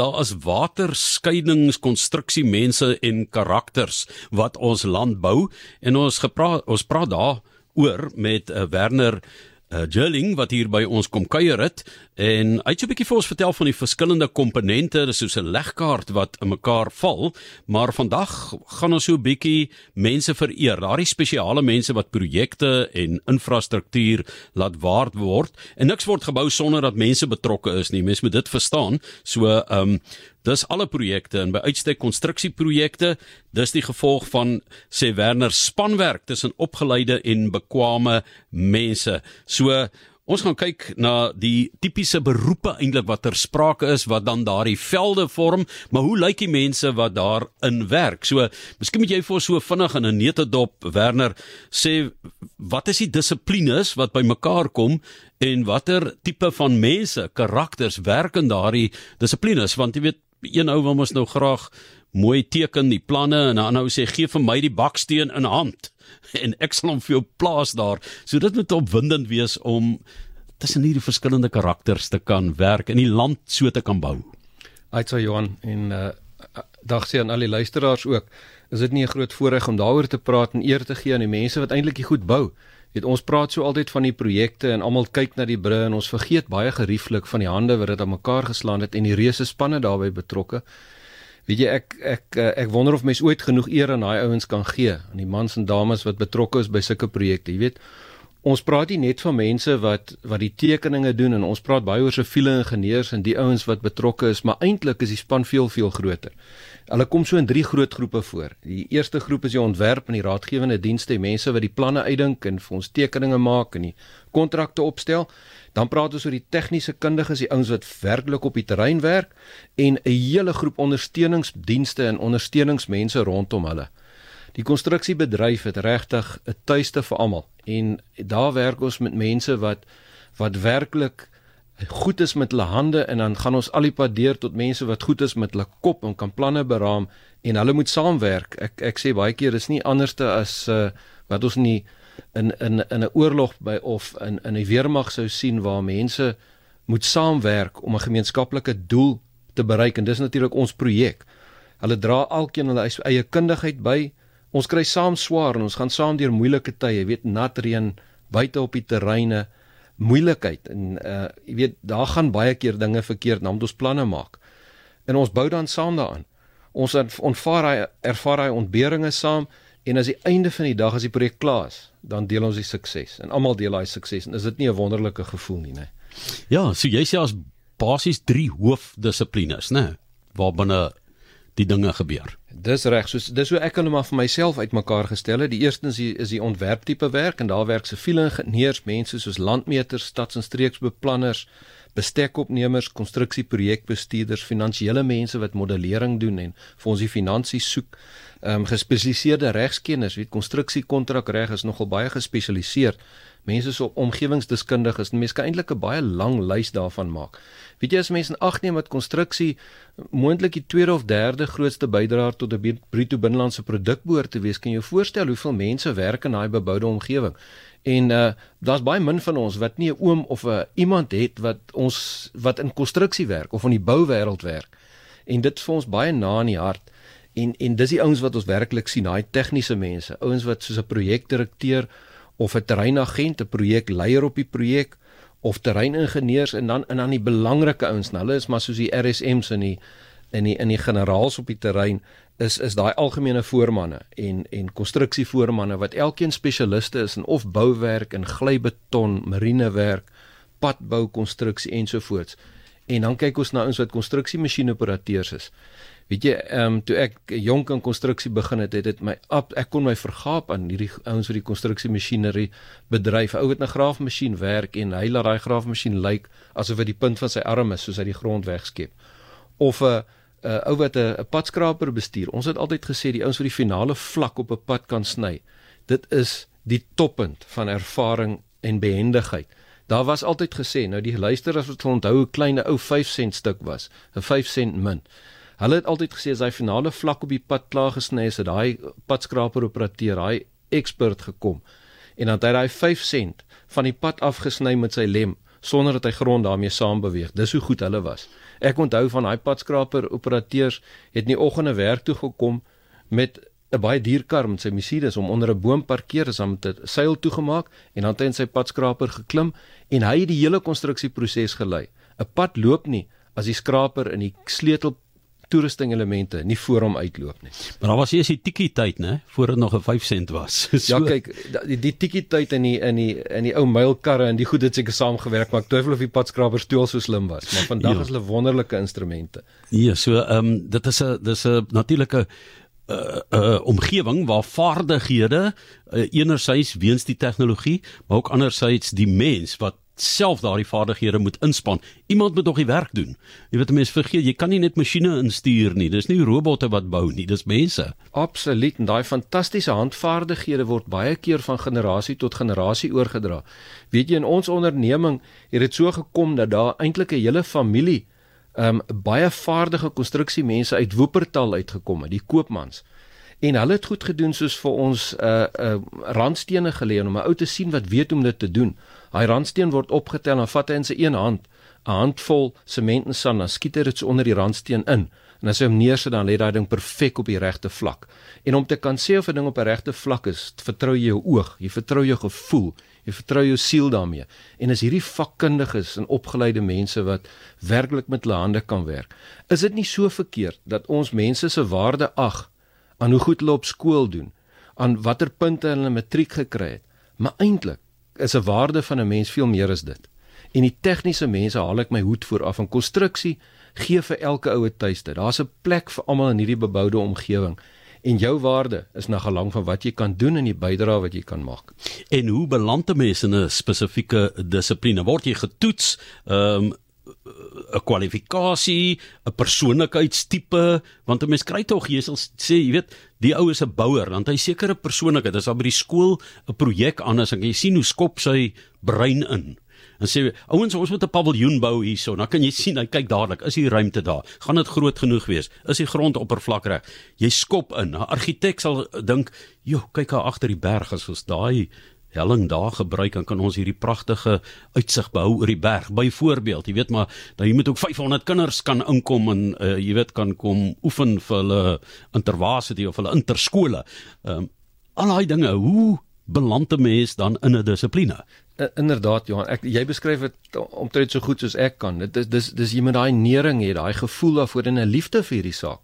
daar is waterskeidingskonstruksie mense en karakters wat ons land bou en ons gepraat ons praat daar oor met uh, Werner uh, Jerling wat hier by ons kom kuier het en hy het so 'n bietjie vir ons vertel van die verskillende komponente, dis soos 'n legkaart wat in mekaar val, maar vandag gaan ons so 'n bietjie mense vereer, daardie spesiale mense wat projekte en infrastruktuur laat waard word en niks word gebou sonder dat mense betrokke is nie. Mense moet dit verstaan. So ehm um, Dis alle projekte en by uitstek konstruksieprojekte, dis die gevolg van sê Werner spanwerk tussen opgeleide en bekwame mense. So Ons gaan kyk na die tipiese beroepe eintlik wat ter sprake is wat dan daardie velde vorm, maar hoe lyk die mense wat daarin werk? So, miskien moet jy vir so vinnig in 'n netedop Werner sê wat is die dissiplines wat bymekaar kom en watter tipe van mense, karakters werk in daardie dissiplines want jy weet een ou wil mos nou graag mooi teken die planne en 'n ander ou sê gee vir my die baksteen in hand en ek sal hom vir jou plaas daar. So dit moet opwindend wees om tussen hierdie verskillende karakters te kan werk en die land so te kan bou. Aitsa Johan en uh dag sê aan al die luisteraars ook, is dit nie 'n groot voorreg om daaroor te praat en eer te gee aan die mense wat eintlik goed bou. Weet ons praat so altyd van die projekte en almal kyk na die brûe en ons vergeet baie gerieflik van die hande wat dit aan mekaar geslaan het en die reuse spanne daarbey betrokke. Weet jy ek ek ek, ek wonder of mens ooit genoeg eer aan daai ouens kan gee aan die mans en dames wat betrokke is by sulke projekte. Jy weet ons praat nie net van mense wat wat die tekeninge doen en ons praat baie oor siviele ingenieurs en die ouens wat betrokke is, maar eintlik is die span veel veel groter. Hulle kom so in drie groot groepe voor. Die eerste groep is die ontwerp en die raadgewende dienste, die mense wat die planne uitdink en vir ons tekeninge maak en die kontrakte opstel. Dan praat ons oor die tegniese kundiges, die ouens wat werklik op die terrein werk en 'n hele groep ondersteuningsdienste en ondersteuningsmense rondom hulle. Die konstruksiebedryf het regtig 'n tuiste vir almal en daar werk ons met mense wat wat werklik goed is met hulle hande en dan gaan ons al die pad deur tot mense wat goed is met hulle kop en kan planne beraam en hulle moet saamwerk. Ek ek sê baie keer is nie anderste as uh, wat ons nie in in in 'n oorlog by of in in 'n weermag sou sien waar mense moet saamwerk om 'n gemeenskaplike doel te bereik en dis natuurlik ons projek. Hulle dra alkeen hulle eie kundigheid by. Ons kry saam swaar en ons gaan saam deur moeilike tye, weet, nat reën, buite op die terreine moeilikheid en uh jy weet daar gaan baie keer dinge verkeerd nadat ons planne maak. En ons bou dan saam daaraan. Ons ontvaar hy ervaar hy ontberinge saam en as die einde van die dag as die projek klaar is, dan deel ons die sukses en almal deel daai sukses en is dit nie 'n wonderlike gevoel nie, nê? Ja, so jy sê as basies drie hoofdissiplines, nê, waarbinne die dinge gebeur. Dis reg, so dis hoe ek hulle maar vir myself uitmekaar gestel het. Die eerste is die, is die ontwerptipe werk en daar werk siviele ingenieurs, mense soos landmeters, stads- en streeksbeplanners, bestekopnemers, konstruksieprojekbestuurders, finansiële mense wat modellering doen en vir ons die finansies soek. Ehm um, gespesialiseerde regskennis, weet konstruksiekontrakreg is nogal baie gespesialiseerd mense so omgewingsdeskundiges en mense kan eintlik 'n baie lang lys daarvan maak. Weet jy as mense in ag neem dat konstruksie moontlik die tweede of derde grootste bydraer tot 'n bruto binnelandse produk behoort te wees, kan jy jou voorstel hoeveel mense werk in daai beboude omgewing? En uh daar's baie min van ons wat nie 'n oom of 'n uh, iemand het wat ons wat in konstruksie werk of in die bouwêreld werk. En dit vir ons baie na in die hart. En en dis die ouens wat ons werklik sien, daai tegniese mense, ouens wat soos 'n projekdirekteur of 'n terreinagent, 'n projekleier op die projek of terreiningenieurs en dan en dan die belangrike ouens, nou, hulle is maar soos die RSM's in die in die in die generaals op die terrein is is daai algemene voormanne en en konstruksievoormanne wat elkeen spesialiste is in of bouwerk en glybeton, marinewerk, padbou, konstruksie ensovoorts. En dan kyk ons na ons wat konstruksiemasjienoperateurs is. Weet jy, ehm um, toe ek jonk in konstruksie begin het, het dit my ab, ek kon my vergaap aan hierdie ouens wat die konstruksiemasjinerie bedryf. Ou het 'n graafmasjien werk en hy laat daai graafmasjien lyk asof dit die punt van sy arm is soos hy die grond wegskep. Of 'n 'n ou wat 'n padskraper bestuur. Ons het altyd gesê die ouens wat die finale vlak op 'n pad kan sny. Dit is die toppunt van ervaring en behendigheid. Daar was altyd gesê, nou die luisteraars wat onthou 'n klein ou 5 sent stuk was, 'n 5 sent munt. Hulle het altyd gesê as hy finale vlak op die pad klaar gesny het daai padskraper operateur, daai ekspert gekom en dan het hy daai 5 sent van die pad afgesny met sy lem sonder dat hy grond daarmee saam beweeg. Dis hoe goed hulle was. Ek onthou van daai padskraper operateurs het in die oggende werk toe gekom met 'n baie duur kar met sy Mercedes om onder 'n boom parkeer is dan met 'n seil toegemaak en dan het hy in sy padskraper geklim en hy het die hele konstruksieproses gelei. 'n Pad loop nie as die skraper in die sleutel toerusting elemente nie voor hom uitloop nie. Maar daar was eers die tikkie tyd, né, voor dit nog 'n 5 sent was. so. Ja, kyk, die, die tikkie tyd in die in die in die ou mylkarre en die goed het seker saamgewerk, maar ek twyfel of die padskrapers toe al so slim was, maar vandag ja. is hulle wonderlike instrumente. Ja, so ehm um, dit is 'n dis 'n natuurlike 'n uh, uh, omgewing waar vaardighede uh, enerzijds weens die tegnologie, maar ook anderzijds die mens wat self daardie vaardighede moet inspann. Iemand moet nog die werk doen. Jy weet mense vergeet, jy kan nie net masjiene instuur nie. Dis nie robotte wat bou nie, dis mense. Absoluut. En daai fantastiese handvaardighede word baie keer van generasie tot generasie oorgedra. Weet jy in ons onderneming het dit so gekom dat daar eintlik 'n hele familie um, baie vaardige konstruksiemense uit Woopertal uitgekom het, die koopmans. En hulle het goed gedoen soos vir ons 'n uh, 'n uh, randstene geleen om 'n ou te sien wat weet om dit te doen. Hy randsteen word opgetel en vat hy in sy een hand 'n handvol sement en sand, dan skiet hy dit so onder die randsteen in. En as hy hom neersit dan lê daai ding perfek op die regte vlak. En om te kan sê of 'n ding op 'n regte vlak is, vertrou jy jou oog, jy vertrou jou gevoel, jy vertrou jou siel daarmee. En as hierdie vakkundiges en opgeleide mense wat werklik met hulle hande kan werk, is dit nie so verkeerd dat ons mense se waarde ag aan hoe goed hulle op skool doen, aan watter punte hulle matriek gekry het, maar eintlik is 'n waarde van 'n mens veel meer as dit. En die tegniese mense haal ek my hoed voor af van konstruksie gee vir elke oue tuiste. Daar's 'n plek vir almal in hierdie beboude omgewing. En jou waarde is na gelang van wat jy kan doen en die bydrae wat jy kan maak. En hoe beland 'n mens in 'n spesifieke dissipline? Word jy getoets? Ehm um, 'n kwalifikasie, 'n persoonlikheidstipe, want 'n mens kry tog jy sal sê, jy weet, die ou is 'n bouer, dan hy sekere persoonlikheid. As daar by die skool 'n projek anders, kan jy sien hoe skop sy brein in. En sê ouens ons moet 'n paviljoen bou hierso. Dan kan jy sien hy kyk dadelik, is die ruimte daar? Gaan dit groot genoeg wees? Is die grond oppervlak reg? Jy skop in. 'n Argitek sal dink, "Jo, kyk daar agter die berg as ons daai helling daar gebruik dan kan ons hierdie pragtige uitsig behou oor die berg. Byvoorbeeld, jy weet maar, dat jy moet ook 500 kinders kan inkom en uh, jy weet kan kom oefen vir hulle intervarsity of hulle interskole. Ehm um, al daai dinge, hoe beland 'n mens dan in 'n dissipline? Inderdaad Johan, ek jy beskryf dit omtrent so goed soos ek kan. Dit is dis dis jy met daai nering hê, daai gevoel daarvoor en 'n liefde vir hierdie saak.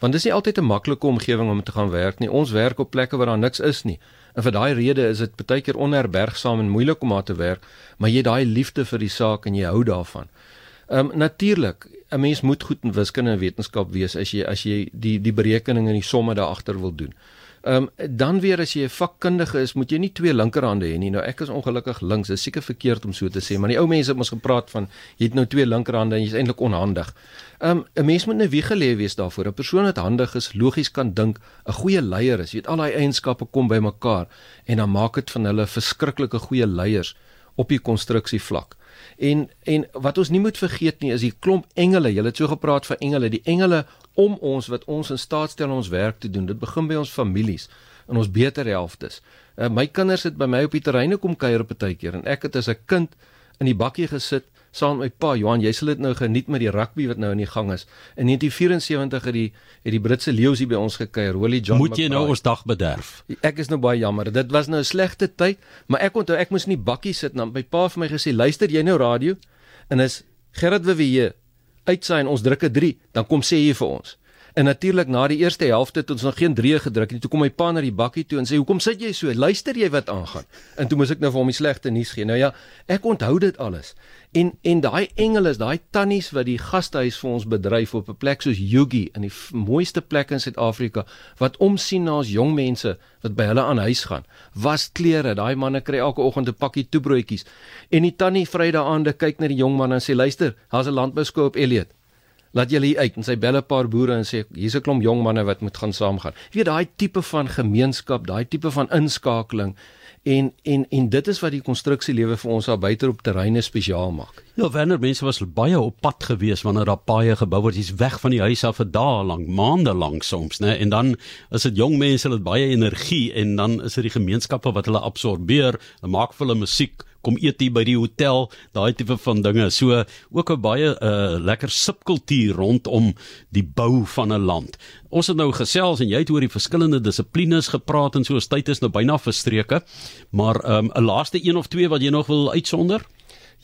Want dis nie altyd 'n maklike omgewing om te gaan werk nie. Ons werk op plekke waar daar niks is nie. En vir daai rede is dit baie keer onherbergsaam en moeilik om aan te werk, maar jy het daai liefde vir die saak en jy hou daarvan. Ehm um, natuurlik, 'n mens moet goed in wiskunde en wetenskap wees as jy as jy die die berekeninge en die somme daar agter wil doen. Ehm um, dan weer as jy 'n vakkundige is, moet jy nie twee linkerhande hê nie. Nou ek is ongelukkig links. Dit is seker verkeerd om so te sê, maar die ou mense het ons gepraat van jy het nou twee linkerhande en jy's eintlik onhandig. Ehm um, 'n mens moet 'n wie geleë wees daarvoor. 'n Persoon wat handig is, logies kan dink, 'n goeie leier is. Jy weet al daai eienskappe kom bymekaar en dan maak dit van hulle verskriklike goeie leiers op die konstruksievlak. En en wat ons nie moet vergeet nie is die klomp engele. Jy het so gepraat van engele. Die engele om ons wat ons in staat stel om ons werk te doen. Dit begin by ons families en ons beter helftes. Uh, my kinders het by my op die terreine kom kuier op 'n tydjie en ek het as 'n kind in die bakkie gesit saam met my pa Johan, jy sal dit nou geniet met die rugby wat nou in die gang is. In 1974 het die het die Britse leeu's hier by ons gekuier, Holly John. Moet jy nou ons dag bederf? Ek is nou baie jammer. Dit was nou 'n slegte tyd, maar ek onthou ek moes in die bakkie sit en my pa vir my gesê, "Luister jy nou radio?" En is Gerard Wewe uitsaai en ons drukke 3, dan kom sê jy vir ons. En natuurlik na die eerste helfte het ons nog geen 3 gedruk nie. Toe kom my pa na die bakkie toe en sê: "Hoekom sit jy so? Luister jy wat aangaan?" En toe moes ek nou vir hom die slegte nuus gee. Nou ja, ek onthou dit alles. En en daai engele daai tannies wat die gastehuis vir ons bedryf op 'n plek soos Yugi in die mooiste plek in Suid-Afrika wat omsien na ons jong mense wat by hulle aan huis gaan. Was klere, daai manne kry elke oggend 'n pakkie toebroodjies. En die tannie Vrydag aande kyk na die jong man en sê: "Luister, daar's 'n landbouskool op Elliot." Laat julle hier uit en sy bel 'n paar boere en sê hier's 'n klomp jong manne wat moet gaan saamgaan. Jy weet daai tipe van gemeenskap, daai tipe van inskakeling en en en dit is wat die konstruksielewe vir ons daar buite op terreine spesiaal maak. Ja, wanneer mense was baie op pad gewees wanneer daar paaie gebou word, jy's weg van die huis af vir dae lank, maande lank soms, né? En dan is dit jong mense, hulle het baie energie en dan is dit die gemeenskappe wat hulle absorbeer, hulle maak vir hulle musiek kom eet hier by die hotel, daai tipe van dinge. So ook 'n baie uh, lekker subkultuur rondom die bou van 'n land. Ons het nou gesels en jy het oor die verskillende dissiplines gepraat en so tyd is nou byna verstreke. Maar ehm, 'n um, laaste een of twee wat jy nog wil uitsonder?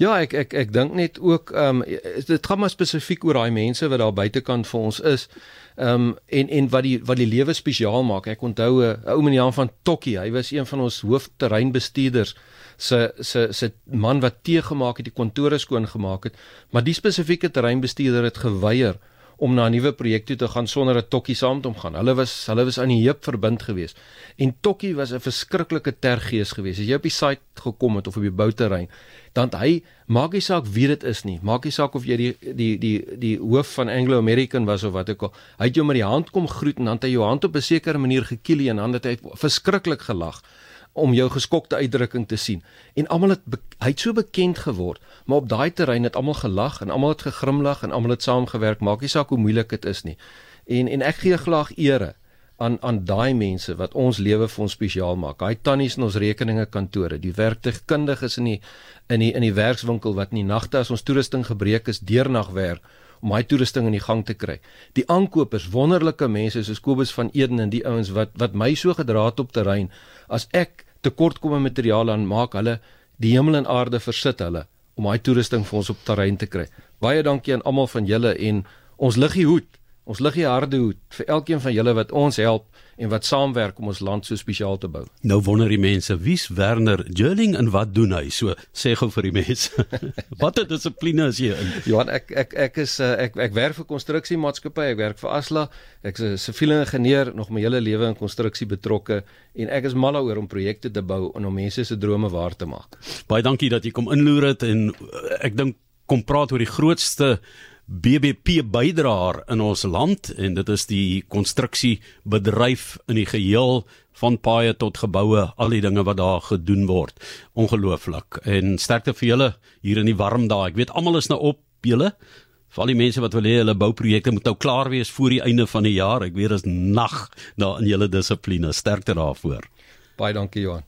Ja, ek ek ek dink net ook ehm um, dit gaan maar spesifiek oor daai mense wat daar buitekant vir ons is. Ehm um, en en wat die wat die lewe spesiaal maak. Ek onthou 'n ou meneer van Tokkie, hy was een van ons hoofterreinbestuurders se se se man wat tee gemaak het, die kantore skoon gemaak het, maar die spesifieke terreinbestuurder het geweier om na 'n nuwe projek toe te gaan sonder 'n tokkie saam te omgaan. Hulle was hulle was aan die heup verbind geweest. En tokkie was 'n verskriklike tergees geweest. As jy op die site gekom het of op die bouterrein, dan hy maak nie saak wie dit is nie. Maak nie saak of jy die die die die hoof van Anglo American was of wat ook al. Hy het jou met die hand kom groet en dan het hy jou hand op 'n sekere manier gekielie en dan het hy verskriklik gelag om jou geskokte uitdrukking te sien. En almal het hy het so bekend geword, maar op daai terrein het almal gelag en almal het gegrimlag en almal het saamgewerk, maak nie saak hoe moeilik dit is nie. En en ek gee graag ere aan aan daai mense wat ons lewe vir ons spesiaal maak. Daai tannies in ons rekeninge kantore, die werktuigkundiges in die in die in die werkswinkel wat in die nagte as ons toerusting gebreek is, deernag werk om hy toerusting in die gang te kry. Die aankopers, wonderlike mense soos Kobus van Eden en die ouens wat wat my so gedra het op terrein as ek tekortkomme materiaal aan maak hulle die hemel en aarde versit hulle om hy toerusting vir ons op terrein te kry. Baie dankie aan almal van julle en ons liggie hoed Ons lig die harde hoed vir elkeen van julle wat ons help en wat saamwerk om ons land so spesiaal te bou. Nou wonder die mense, wie's Werner Jurling en wat doen hy? So sê gou vir die mense. Watter dissipline is jy in? Johan, ek ek ek is eh, ek ek werk vir konstruksiemaatskappy, ek werk vir Asla. Ek is 'n siviele ingenieur, nog my hele lewe in konstruksie betrokke en ek is mal daaroor om projekte te bou en om mense se drome waar te maak. Baie dankie dat jy kom inloer het en eh, ek dink kom praat oor die grootste BBP bydraer in ons land en dit is die konstruksiebedryf in die geheel van paaie tot geboue, al die dinge wat daar gedoen word. Ongelooflik. En sterkte vir julle hier in die warm dae. Ek weet almal is nou op julle. Vir al die mense wat wil hê hulle bouprojekte moet nou klaar wees voor die einde van die jaar. Ek weet dit is nag daar in julle dissipline. Sterkte daarvoor. Baie dankie Johan.